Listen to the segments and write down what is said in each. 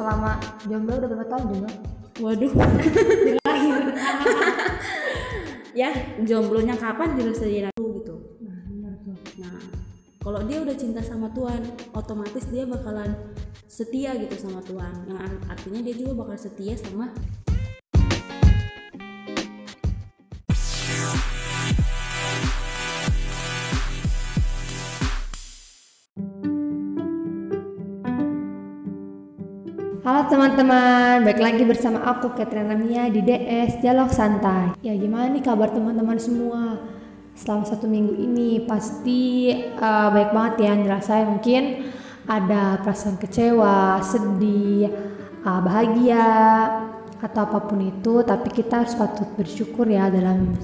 selama jomblo udah berapa tahun jomblo Waduh. ya, jomblonya kapan juga jadi ragu gitu. Nah, kalau dia udah cinta sama Tuhan, otomatis dia bakalan setia gitu sama Tuhan. Yang ar- artinya dia juga bakal setia sama Halo teman-teman, balik lagi bersama aku Katrina Mia di DS Dialog Santai. Ya gimana nih kabar teman-teman semua? Selama satu minggu ini pasti eh, baik banget ya yang dirasain mungkin ada perasaan kecewa, sedih, eh, bahagia atau apa pun itu. Tapi kita harus patut bersyukur ya dalam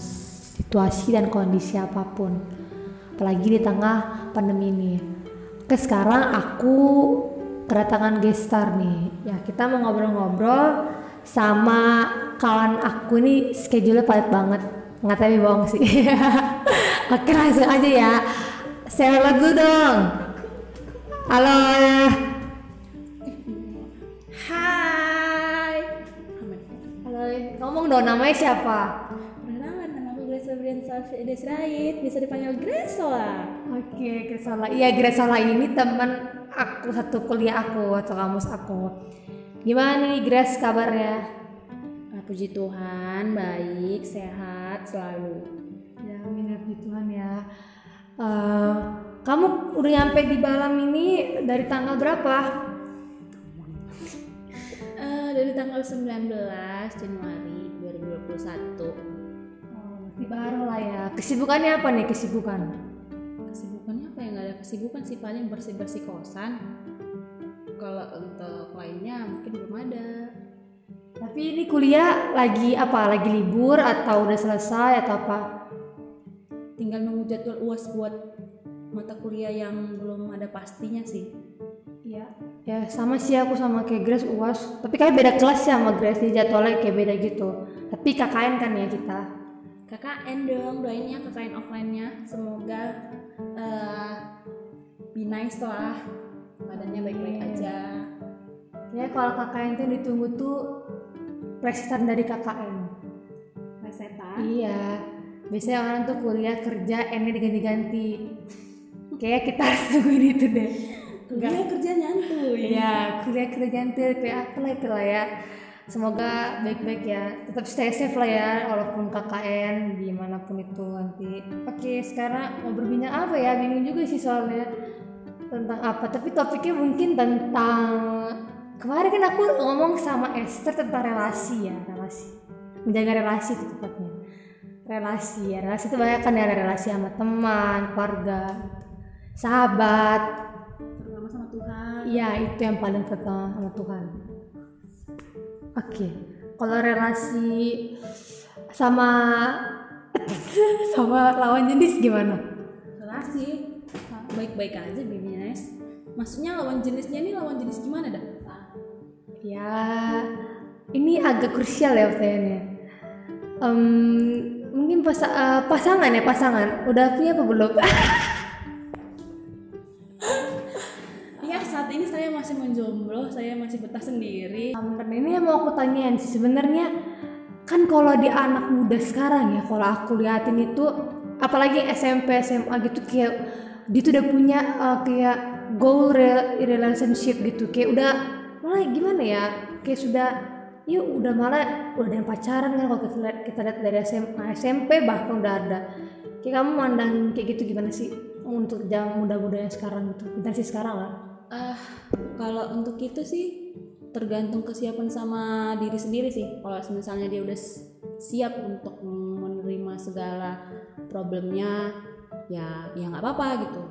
situasi dan kondisi apa pun. Apalagi di tengah pandemi ini. Oke sekarang aku kedatangan gestar nih. Ya kita mau ngobrol-ngobrol sama kawan aku nih schedule padat banget. Nggak tapi bohong sih. Oke langsung aja ya. Saya dulu dong. Halo. Hai. Halo. Ngomong dong namanya siapa? Perkenalan nama aku Grace Desrait, bisa dipanggil Gresola. Oke, Gresola. Iya, Gresola ini teman aku satu kuliah aku atau kamus aku. Gimana nih Grace kabarnya? Ah, puji Tuhan, baik, sehat selalu. Ya, amin ya puji Tuhan ya. Eh, kamu udah nyampe di Balam ini dari tanggal berapa? Eh, dari tanggal 19 Januari 2021. Oh, di baru lah ya. Kesibukannya apa nih kesibukan? Kesibukan sih, paling bersih-bersih kosan. Kalau untuk lainnya mungkin belum ada. Tapi ini kuliah lagi apa? Lagi libur atau udah selesai atau apa? Tinggal nunggu jadwal UAS buat mata kuliah yang belum ada pastinya sih. Iya. Ya sama sih aku sama kayak Grace UAS. Tapi kayak beda kelas ya sama Grace di jadwalnya kayak beda gitu. Tapi KKN kan ya kita. KKN dong, doain ya KKN offline-nya. Semoga eh be nice lah. Badannya baik-baik aja. Ya kalau KKN tuh ditunggu tuh presiden dari KKN. Reseta. Iya. Biasanya orang tuh kuliah kerja N-nya diganti-ganti. Kayak kita harus tungguin itu deh. Kuliah kerja nyantuy. Iya, kuliah kerja ganti kayak apa lah itu lah ya. Semoga baik-baik ya. Tetap stay safe lah ya, walaupun KKN di mana pun itu nanti. Oke, sekarang mau berbincang apa ya? Bingung juga sih soalnya tentang apa. Tapi topiknya mungkin tentang kemarin kan aku ngomong sama Esther tentang relasi ya, relasi. Menjaga relasi itu tepatnya. Relasi ya, relasi itu banyak kan ya, relasi sama teman, keluarga, sahabat, Terutama sama Tuhan. Iya itu yang paling pertama sama Tuhan. Oke, kalau relasi sama sama lawan jenis gimana? Relasi baik-baik aja Bibi. Maksudnya lawan jenisnya ini lawan jenis gimana dah? Ya, ini agak krusial ya pertanyaannya. Em, mungkin pas, eh, pasangan ya pasangan. Udah punya apa belum? Ya saat ini saya masih menjomblo, saya masih betah sendiri. Dan ini yang mau aku tanyain sih sebenarnya kan kalau di anak muda sekarang ya kalau aku liatin itu apalagi SMP SMA gitu kayak dia tuh udah punya uh, kayak goal re- relationship gitu. Kayak udah malah gimana ya? Kayak sudah ya udah malah udah ada yang pacaran kan kalau kita lihat kita lihat dari SMA SMP bahkan udah ada. Kayak kamu mandang kayak gitu gimana sih? Untuk jam muda-muda yang sekarang gitu generasi sekarang lah. Ah, kalau untuk itu sih tergantung kesiapan sama diri sendiri sih. Kalau misalnya dia udah siap untuk menerima segala problemnya, ya ya nggak apa-apa gitu.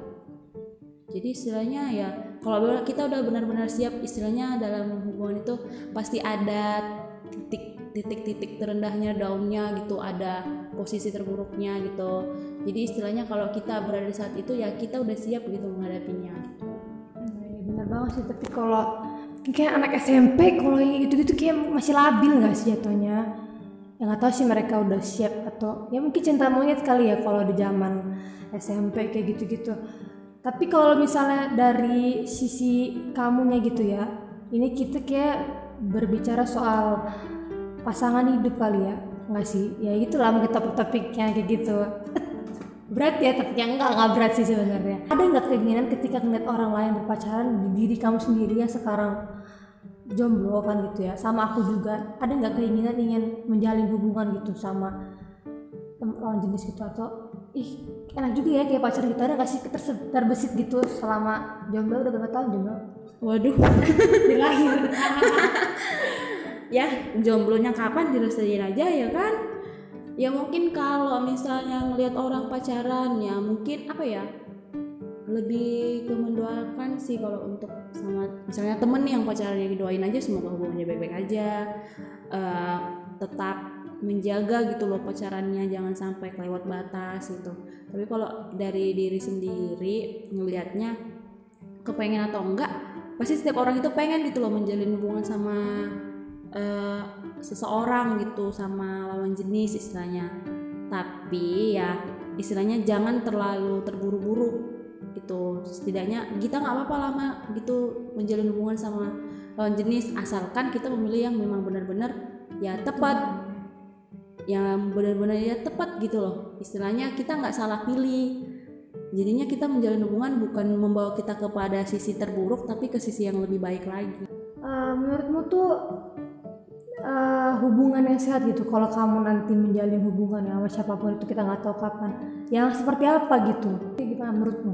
Jadi istilahnya ya kalau kita udah benar-benar siap istilahnya dalam hubungan itu pasti ada titik titik-titik terendahnya daunnya gitu ada posisi terburuknya gitu. Jadi istilahnya kalau kita berada di saat itu ya kita udah siap gitu menghadapinya. Gitu. Nah, iya benar banget sih tapi kalau kayak anak SMP kalau yang gitu-gitu kayak masih labil nggak sih jatuhnya? Ya nggak tahu sih mereka udah siap atau ya mungkin cinta monyet kali ya kalau di zaman SMP kayak gitu-gitu tapi kalau misalnya dari sisi kamunya gitu ya ini kita kayak berbicara soal pasangan hidup kali ya. Nggak sih? Ya itulah mungkin topik-topiknya kayak gitu. Berat ya tapi yang enggak enggak berat sih sebenarnya. Ada nggak keinginan ketika ngeliat orang lain berpacaran di diri kamu sendiri yang sekarang jomblo kan gitu ya? Sama aku juga. Ada nggak keinginan ingin menjalin hubungan gitu sama lawan jenis gitu? Atau ih enak juga ya kayak pacar gitu ada nggak sih terse- terbesit gitu selama jomblo? Udah berapa tahun jomblo? Waduh. Di lahir. Ya jomblonya kapan? Dirasain aja ya kan? Ya mungkin kalau misalnya ngelihat orang pacaran ya mungkin apa ya lebih ke mendoakan sih kalau untuk sama misalnya temen nih yang pacaran ya doain aja semoga hubungannya baik-baik aja. Eh, tetap menjaga gitu loh pacarannya jangan sampai kelewat batas gitu. Tapi kalau dari diri sendiri ngelihatnya kepengen atau enggak pasti setiap orang itu pengen gitu loh menjalin hubungan sama eh, seseorang gitu sama lawan jenis istilahnya. Tapi ya istilahnya jangan terlalu terburu-buru gitu. Setidaknya kita nggak apa-apa lama gitu menjalin hubungan sama lawan jenis asalkan kita memilih yang memang benar-benar ya tepat yang benar-benar ya tepat gitu loh. Istilahnya kita nggak salah pilih. Jadinya kita menjalin hubungan bukan membawa kita kepada sisi terburuk tapi ke sisi yang lebih baik lagi. Eh, menurutmu tuh eh, hubungan yang sehat gitu kalau kamu nanti menjalin hubungan sama siapa pun itu kita nggak tahu kapan. Yang seperti apa gitu? Gimana menurutmu?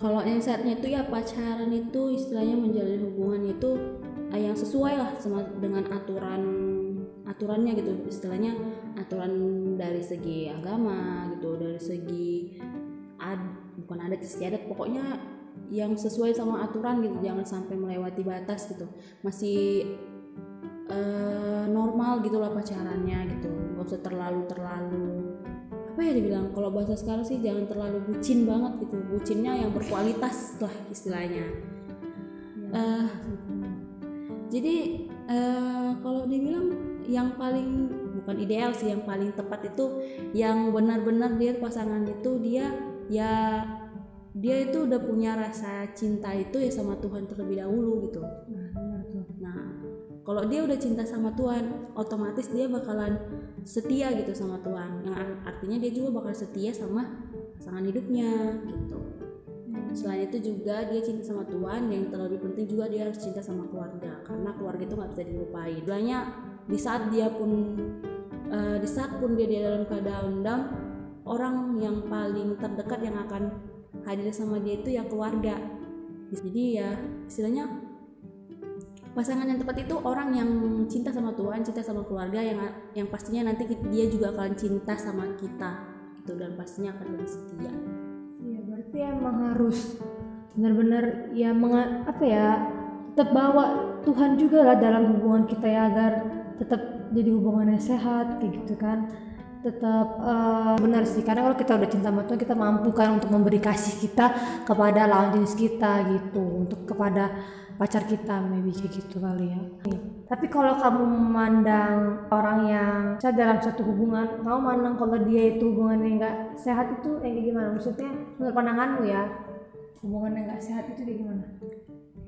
Kalau yang saatnya itu ya pacaran itu istilahnya menjalin hubungan itu eh, yang sesuai lah sama dengan aturan aturannya gitu. Istilahnya aturan dari segi agama gitu dari segi ad bukan adat istiadat pokoknya yang sesuai sama aturan gitu jangan sampai melewati batas gitu. Masih eh, normal gitu lah pacarannya gitu. Nggak usah terlalu terlalu apa ya dibilang? Kalau bahasa sekarang sih jangan terlalu bucin banget gitu. Bucinnya yang berkualitas lah istilahnya. Eh, jadi eh, kalau dibilang yang paling bukan ideal sih yang paling tepat itu yang benar-benar dia pasangan itu dia ya dia itu udah punya rasa cinta itu ya sama Tuhan terlebih dahulu gitu Nah, kalau dia udah cinta sama Tuhan, otomatis dia bakalan setia gitu sama Tuhan. Yang ar- artinya dia juga bakal setia sama pasangan hidupnya gitu. Selain itu juga dia cinta sama Tuhan, yang terlebih penting juga dia harus cinta sama keluarga karena keluarga itu nggak bisa dilupain. Banyak di saat dia pun eh, di saat pun dia, dia dalam keadaan down, orang yang paling terdekat yang akan hadir sama dia itu ya keluarga. Jadi ya istilahnya pasangan yang tepat itu orang yang cinta sama Tuhan, cinta sama keluarga yang yang pastinya nanti dia juga akan cinta sama kita gitu dan pastinya akan lebih setia. Iya berarti emang harus benar-benar ya menga- apa ya tetap bawa Tuhan juga lah dalam hubungan kita ya agar tetap jadi hubungan yang sehat kayak gitu kan. Tetap eh, benar sih karena kalau kita udah cinta sama Tuhan kita mampu kan untuk memberi kasih kita kepada lawan jenis kita gitu untuk kepada pacar kita maybe kayak gitu kali ya. Tapi kalau kamu memandang orang yang saya dalam satu hubungan kamu memandang kalau dia itu hubungannya nggak sehat itu yang kayak gimana? Maksudnya menurut pandanganmu ya hubungan yang nggak sehat itu kayak gimana?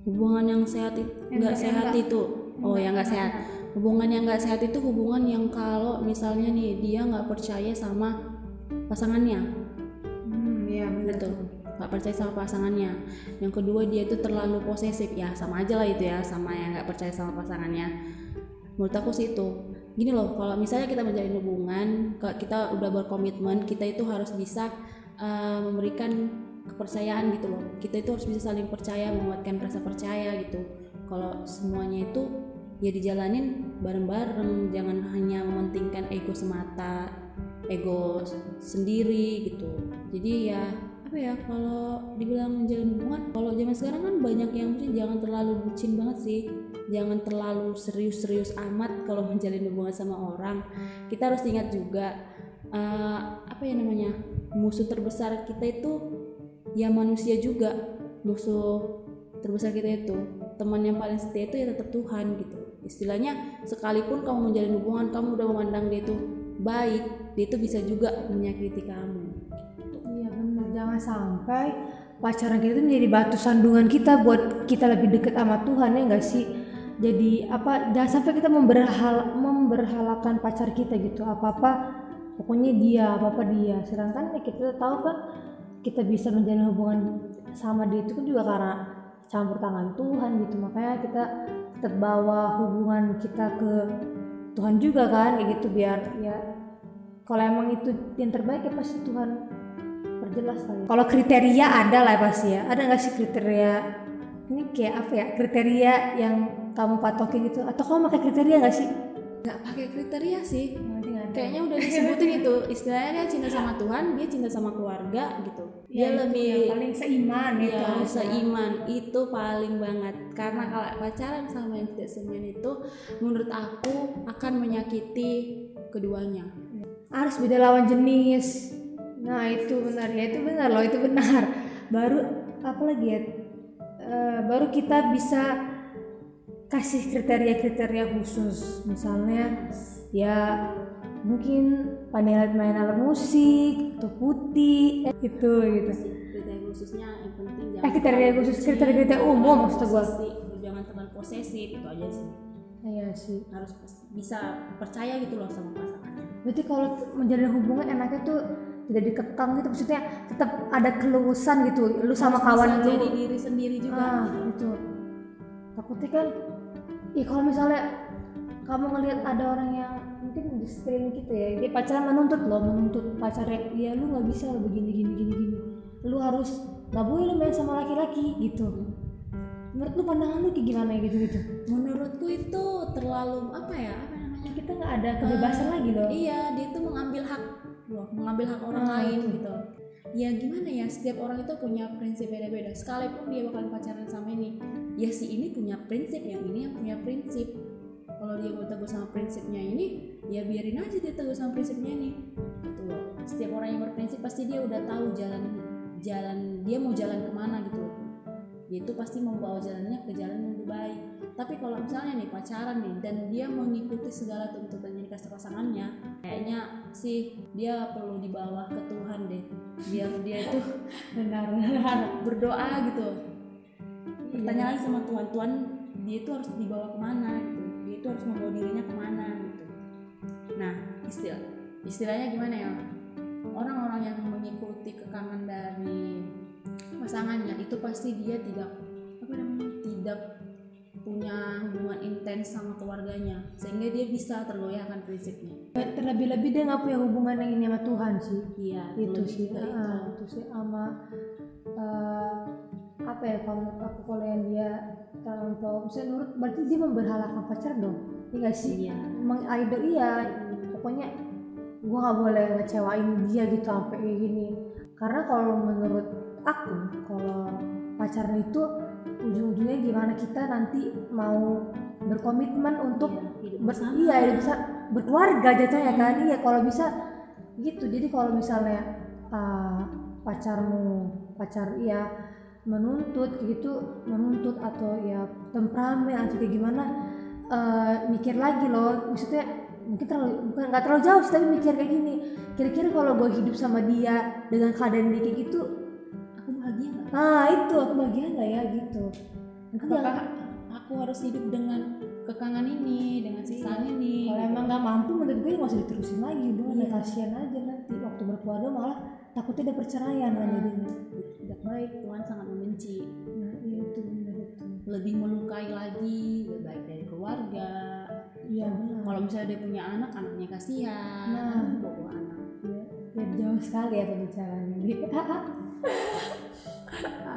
Hubungan yang sehat itu nggak sehat yang itu, oh yang nggak sehat. Hubungan yang nggak sehat itu hubungan yang kalau misalnya nih dia nggak percaya sama pasangannya, hmm iya benar. Gitu. Nggak percaya sama pasangannya. Yang kedua dia itu terlalu posesif. Ya sama aja lah itu ya sama yang nggak percaya sama pasangannya. Menurut aku sih itu. Gini loh kalau misalnya kita menjalin hubungan kalau kita udah berkomitmen kita itu harus bisa eh, memberikan kepercayaan gitu loh. Kita itu harus bisa saling percaya menguatkan rasa percaya gitu. Kalau semuanya itu ya dijalanin bareng-bareng jangan hanya mementingkan ego semata ego sendiri gitu. Jadi ya apa ya kalau dibilang menjalin hubungan kalau zaman sekarang kan banyak yang mungkin jangan terlalu bucin banget sih. Jangan terlalu serius-serius amat kalau menjalin hubungan sama orang. Kita harus ingat juga eh, apa ya namanya musuh terbesar kita itu ya manusia juga. Musuh terbesar kita itu teman yang paling setia itu ya tetap Tuhan gitu. Istilahnya sekalipun kamu menjalin hubungan kamu udah memandang dia itu baik dia itu bisa juga menyakiti kamu. Iya benar, jangan sampai pacaran kita itu menjadi batu sandungan kita buat kita lebih dekat sama Tuhan ya enggak sih? Jadi apa jangan sampai kita memberhal memberhalakan pacar kita gitu. Apa apa pokoknya dia apa apa dia. Sedangkan ya kita tahu kan kita bisa menjalin hubungan sama dia itu kan juga karena campur tangan Tuhan gitu. Makanya kita tetap bawa hubungan kita ke Tuhan juga kan kayak gitu biar ya kalau emang itu yang terbaik ya pasti Tuhan perjelas kali. Kalau kriteria ada lah pasti ya. Ada nggak sih kriteria ini kayak apa ya kriteria yang kamu patokin gitu? Atau kamu pakai kriteria nggak sih? Nggak pakai kriteria sih. Kayaknya udah disebutin itu. Istilahnya dia cinta sama Tuhan dia cinta sama keluarga gitu dia Ya, lebih yang paling seiman itu ya seiman itu paling banget. Karena kalau pacaran sama yang tidak seiman itu menurut aku akan menyakiti keduanya. Harus beda lawan jenis. Nah itu benar. Ya itu benar loh itu benar. Baru apa lagi ya? Eh, baru kita bisa kasih kriteria-kriteria khusus. Misalnya ya mungkin alat musik atau putih itu gitu. Kriteria khususnya yang penting eh kriteria khusus kriteria-kriteria umum maksud posesif, jangan terlalu posesif itu aja sih. Iya sih. Harus bisa percaya gitu loh sama pasangannya berarti kalau menjalin hubungan enaknya tuh tidak dikekang gitu maksudnya tetap ada keluasan gitu lu sama kawan Bisa lu. jadi diri sendiri juga ah itu. Takutnya kan ih kalau misalnya kamu ngelihat ada orang yang mungkin di kita ya. Dia pacaran menuntut loh menuntut pacarnya. Ya lu nggak bisa lo begini gini gini gini. Lu harus nggak boleh lu main sama laki-laki gitu. Menurut lu pandangan lu kayak gimana gitu gitu? Menurutku itu terlalu apa ya apa namanya kita nggak ada kebebasan lagi loh. iya dia tuh mengambil hak loh mengambil hak orang Ah, lain itu. gitu. Ya gimana ya setiap orang itu punya prinsip beda-beda. Sekalipun dia bakal pacaran sama ini ya si ini punya prinsip yang ini yang punya prinsip kalau dia mau teguh sama prinsipnya ini ya biarin aja dia teguh sama prinsipnya ini. Gitu loh. Setiap orang yang berprinsip pasti dia udah tahu jalan jalan dia mau jalan ke mana gitu. Loh dia itu pasti membawa jalannya ke jalan yang lebih baik. Tapi kalau misalnya nih pacaran nih dan dia mengikuti segala tuntutan yang dikasih pasangannya kayaknya sih dia perlu dibawa ke Tuhan deh. Biar dia itu benar berdoa gitu. Bertanya lagi sama Tuhan Tuhan dia itu harus dibawa ke mana? gitu itu harus membawa dirinya ke mana gitu. Nah istilah istilahnya gimana ya? Orang-orang yang mengikuti kekangan dari pasangannya itu pasti dia tidak apa namanya tidak punya hubungan intens sama keluarganya sehingga dia bisa tergoyahkan prinsipnya. Terlebih-lebih dia nggak punya hubungan yang ini sama Tuhan sih. Iya itu sih ah, itu. sih sama eh, apa ya kalau aku kalau yang dia terlampau misalnya nurut berarti dia memberhalakan pacar dong. Iya gak sih? Iya. Mengidol iya pokoknya gua nggak boleh ngecewain dia gitu sampai kayak gini. Karena kalau menurut aku kalau pacaran itu ujung-ujungnya gimana kita nanti mau berkomitmen untuk hidup ber, iya ya bisa berkeluarga jatuhnya kan? Iya. Kalau bisa gitu. Jadi kalau misalnya uh, pacarmu pacar iya menuntut gitu menuntut atau ya temperamen atau kayak gimana uh, mikir lagi loh. Maksudnya mungkin terlalu bukan nggak terlalu jauh sih tapi mikir kayak gini. Kira-kira kalau gue hidup sama dia dengan keadaan dia kayak gitu aku bahagia nggak? Ah itu aku bahagia nggak ya gitu. Apakah jangan- aku harus hidup dengan kekangan ini dengan siksaan ini kalau emang nggak mampu menurut gue nggak usah diterusin lagi udah Iya. kasihan aja nanti. Waktu berkeluarga malah takutnya ada perceraian kan jadinya tidak baik Tuhan sangat membenci. Nah iya itu benar itu lebih melukai lagi baik dari keluarga. Iya benar. Kalau misalnya dia punya anak anaknya kasihan. Nah. bawa anak. Ya, ya jauh sekali ya pembicaraan ini.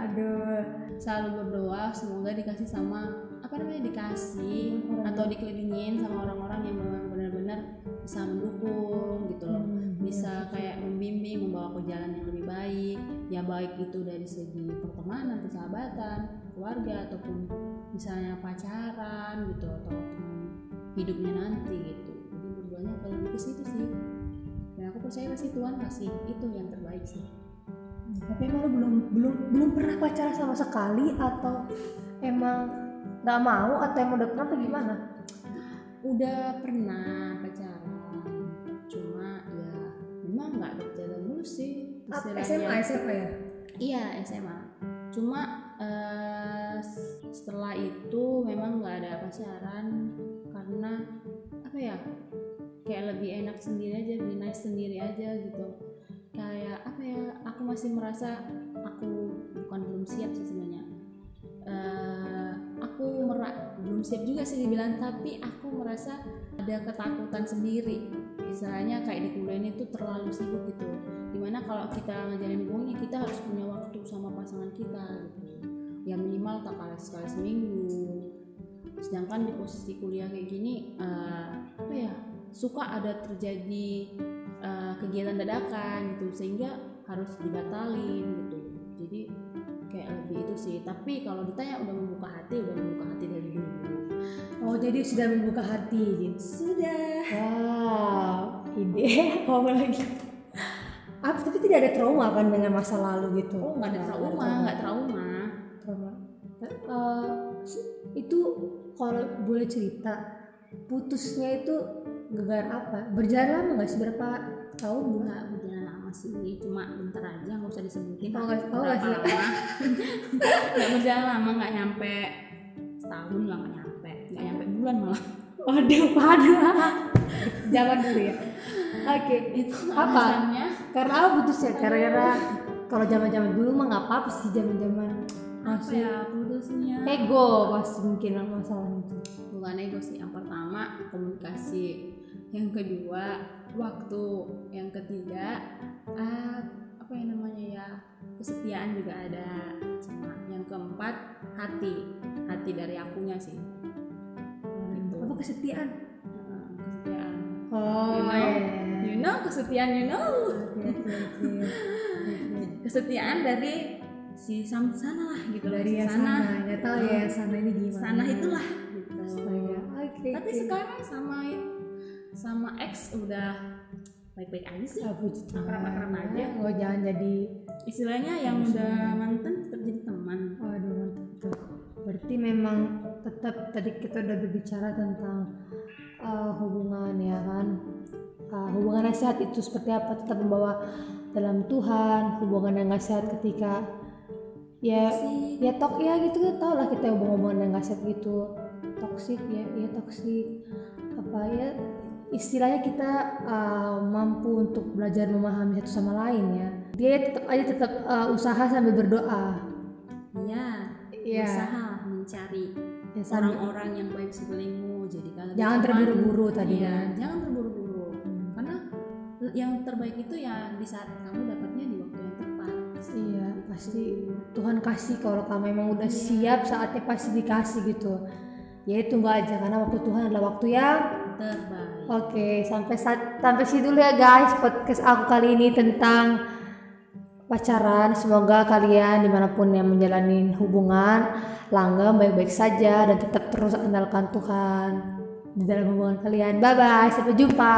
Aduh. Selalu berdoa semoga dikasih sama apa namanya dikasih atau dikelilingin sama orang-orang yang memang benar-benar bisa mendukung gitu loh. Hmm, bisa kayak membimbing membawa ke jalan yang lebih baik. Ya baik itu dari segi pertemanan persahabatan keluarga ataupun misalnya pacaran gitu ataupun hidupnya nanti gitu. Jadi berdoanya kalau lebih ke situ sih. Dan aku percaya pasti Tuhan kasih itu yang terbaik sih. Tapi emang lu belum belum belum pernah pacaran sama sekali atau emang nggak mau atau emang udah pernah atau gimana? Udah pernah pacaran cuma ya memang nggak berjalan mulus sih istilahnya. SMA SMA ya? Iya SMA cuma eh, setelah itu memang nggak ada pacaran karena apa ya kayak lebih enak sendiri aja lebih nice sendiri aja gitu. Kayak apa ya aku masih merasa aku bukan belum siap sih sebenarnya. Eh, aku mera belum siap juga sih dibilang tapi aku merasa ada ketakutan sendiri. Istilahnya kayak di kuliah itu terlalu sibuk gitu. Di mana kalau kita ngejalanin hubungannya kita harus punya waktu sama pasangan kita gitu. Ya minimal tak kalah sekali seminggu. Sedangkan di posisi kuliah kayak gini eh, apa ya suka ada terjadi eh, kegiatan dadakan gitu. Sehingga harus dibatalin gitu kayak lebih itu sih tapi kalau ditanya udah membuka hati udah membuka hati dari dulu Oh jadi sudah membuka hati Jin. sudah Wow, ide apa lagi? Apa tapi tidak ada trauma kan dengan masa lalu gitu? oh nggak ada trauma nggak trauma trauma. Eh, itu kalau boleh cerita putusnya itu gegar apa? Berjalan lama nggak sih berapa tahun nggak berjalan lama sih cuma bentar aja nggak usah disebutin Oh, nggak- oh, berapa nggak lama nggak berjalan lama nggak nyampe setahun lah nggak nyampe nggak nyampe bulan malah Waduh, waduh. Jangan dulu ya. Oke, itu Apa? alasannya karena apa putusnya? Karena kalau zaman-zaman dulu mah nggak apa-apa sih zaman-zaman apa masih ya putusnya ego pasti mungkin masalah itu. bukan ego sih yang pertama komunikasi yang kedua waktu yang ketiga ah, apa yang namanya ya kesetiaan juga ada sama yang keempat hati hati dari akunya sih gitu Apa kesetiaan? Nah, kesetiaan Oh, you know iya. you know kesetiaan you know oke, oke. Oke. kesetiaan dari si sam sana lah gitu Dari Si yang sana, nggak tahu ya sana ini gimana. sana itulah gitu Astaga. Oke. tapi oke. sekarang sama sama ex udah baik-baik aja sih Ah, puji Tuhan. Akrab-akrab aja. Oh, jangan jadi istilahnya yang udah mantan tetap jadi teman Waduh, mantap. Berarti memang tetap tadi kita udah berbicara tentang uh, hubungan ya kan. Uh, hubungan yang sehat itu seperti apa? Tetap membawa dalam Tuhan. Hubungan yang nggak sehat ketika ya Toksik. ya tok ya gitu kan tau lah kita hubungan yang nggak sehat gitu toksik ya ya toksik apa ya istilahnya kita uh, mampu untuk belajar memahami satu sama lain ya. Dia tetap aja tetap uh, usaha sambil berdoa. Iya Iya. usaha mencari Ya, sambil- orang-orang yang baik sekelilingmu jadi kalau Jangan terburu-buru tadi iya, kan. jangan terburu-buru. Karena yang terbaik itu ya di saat kamu dapatnya di waktu yang tepat. Iya, pasti Tuhan kasih kalau kamu memang udah siap saatnya pasti dikasih gitu. Ya tunggu aja karena waktu Tuhan adalah waktu yang terbaik Oke, sampai saat sampai situ dulu ya guys podcast aku kali ini tentang pacaran. Semoga kalian di mana pun yang menjalani hubungan langgeng baik-baik saja dan tetap terus andalkan Tuhan di dalam hubungan kalian. Bye bye, sampai jumpa.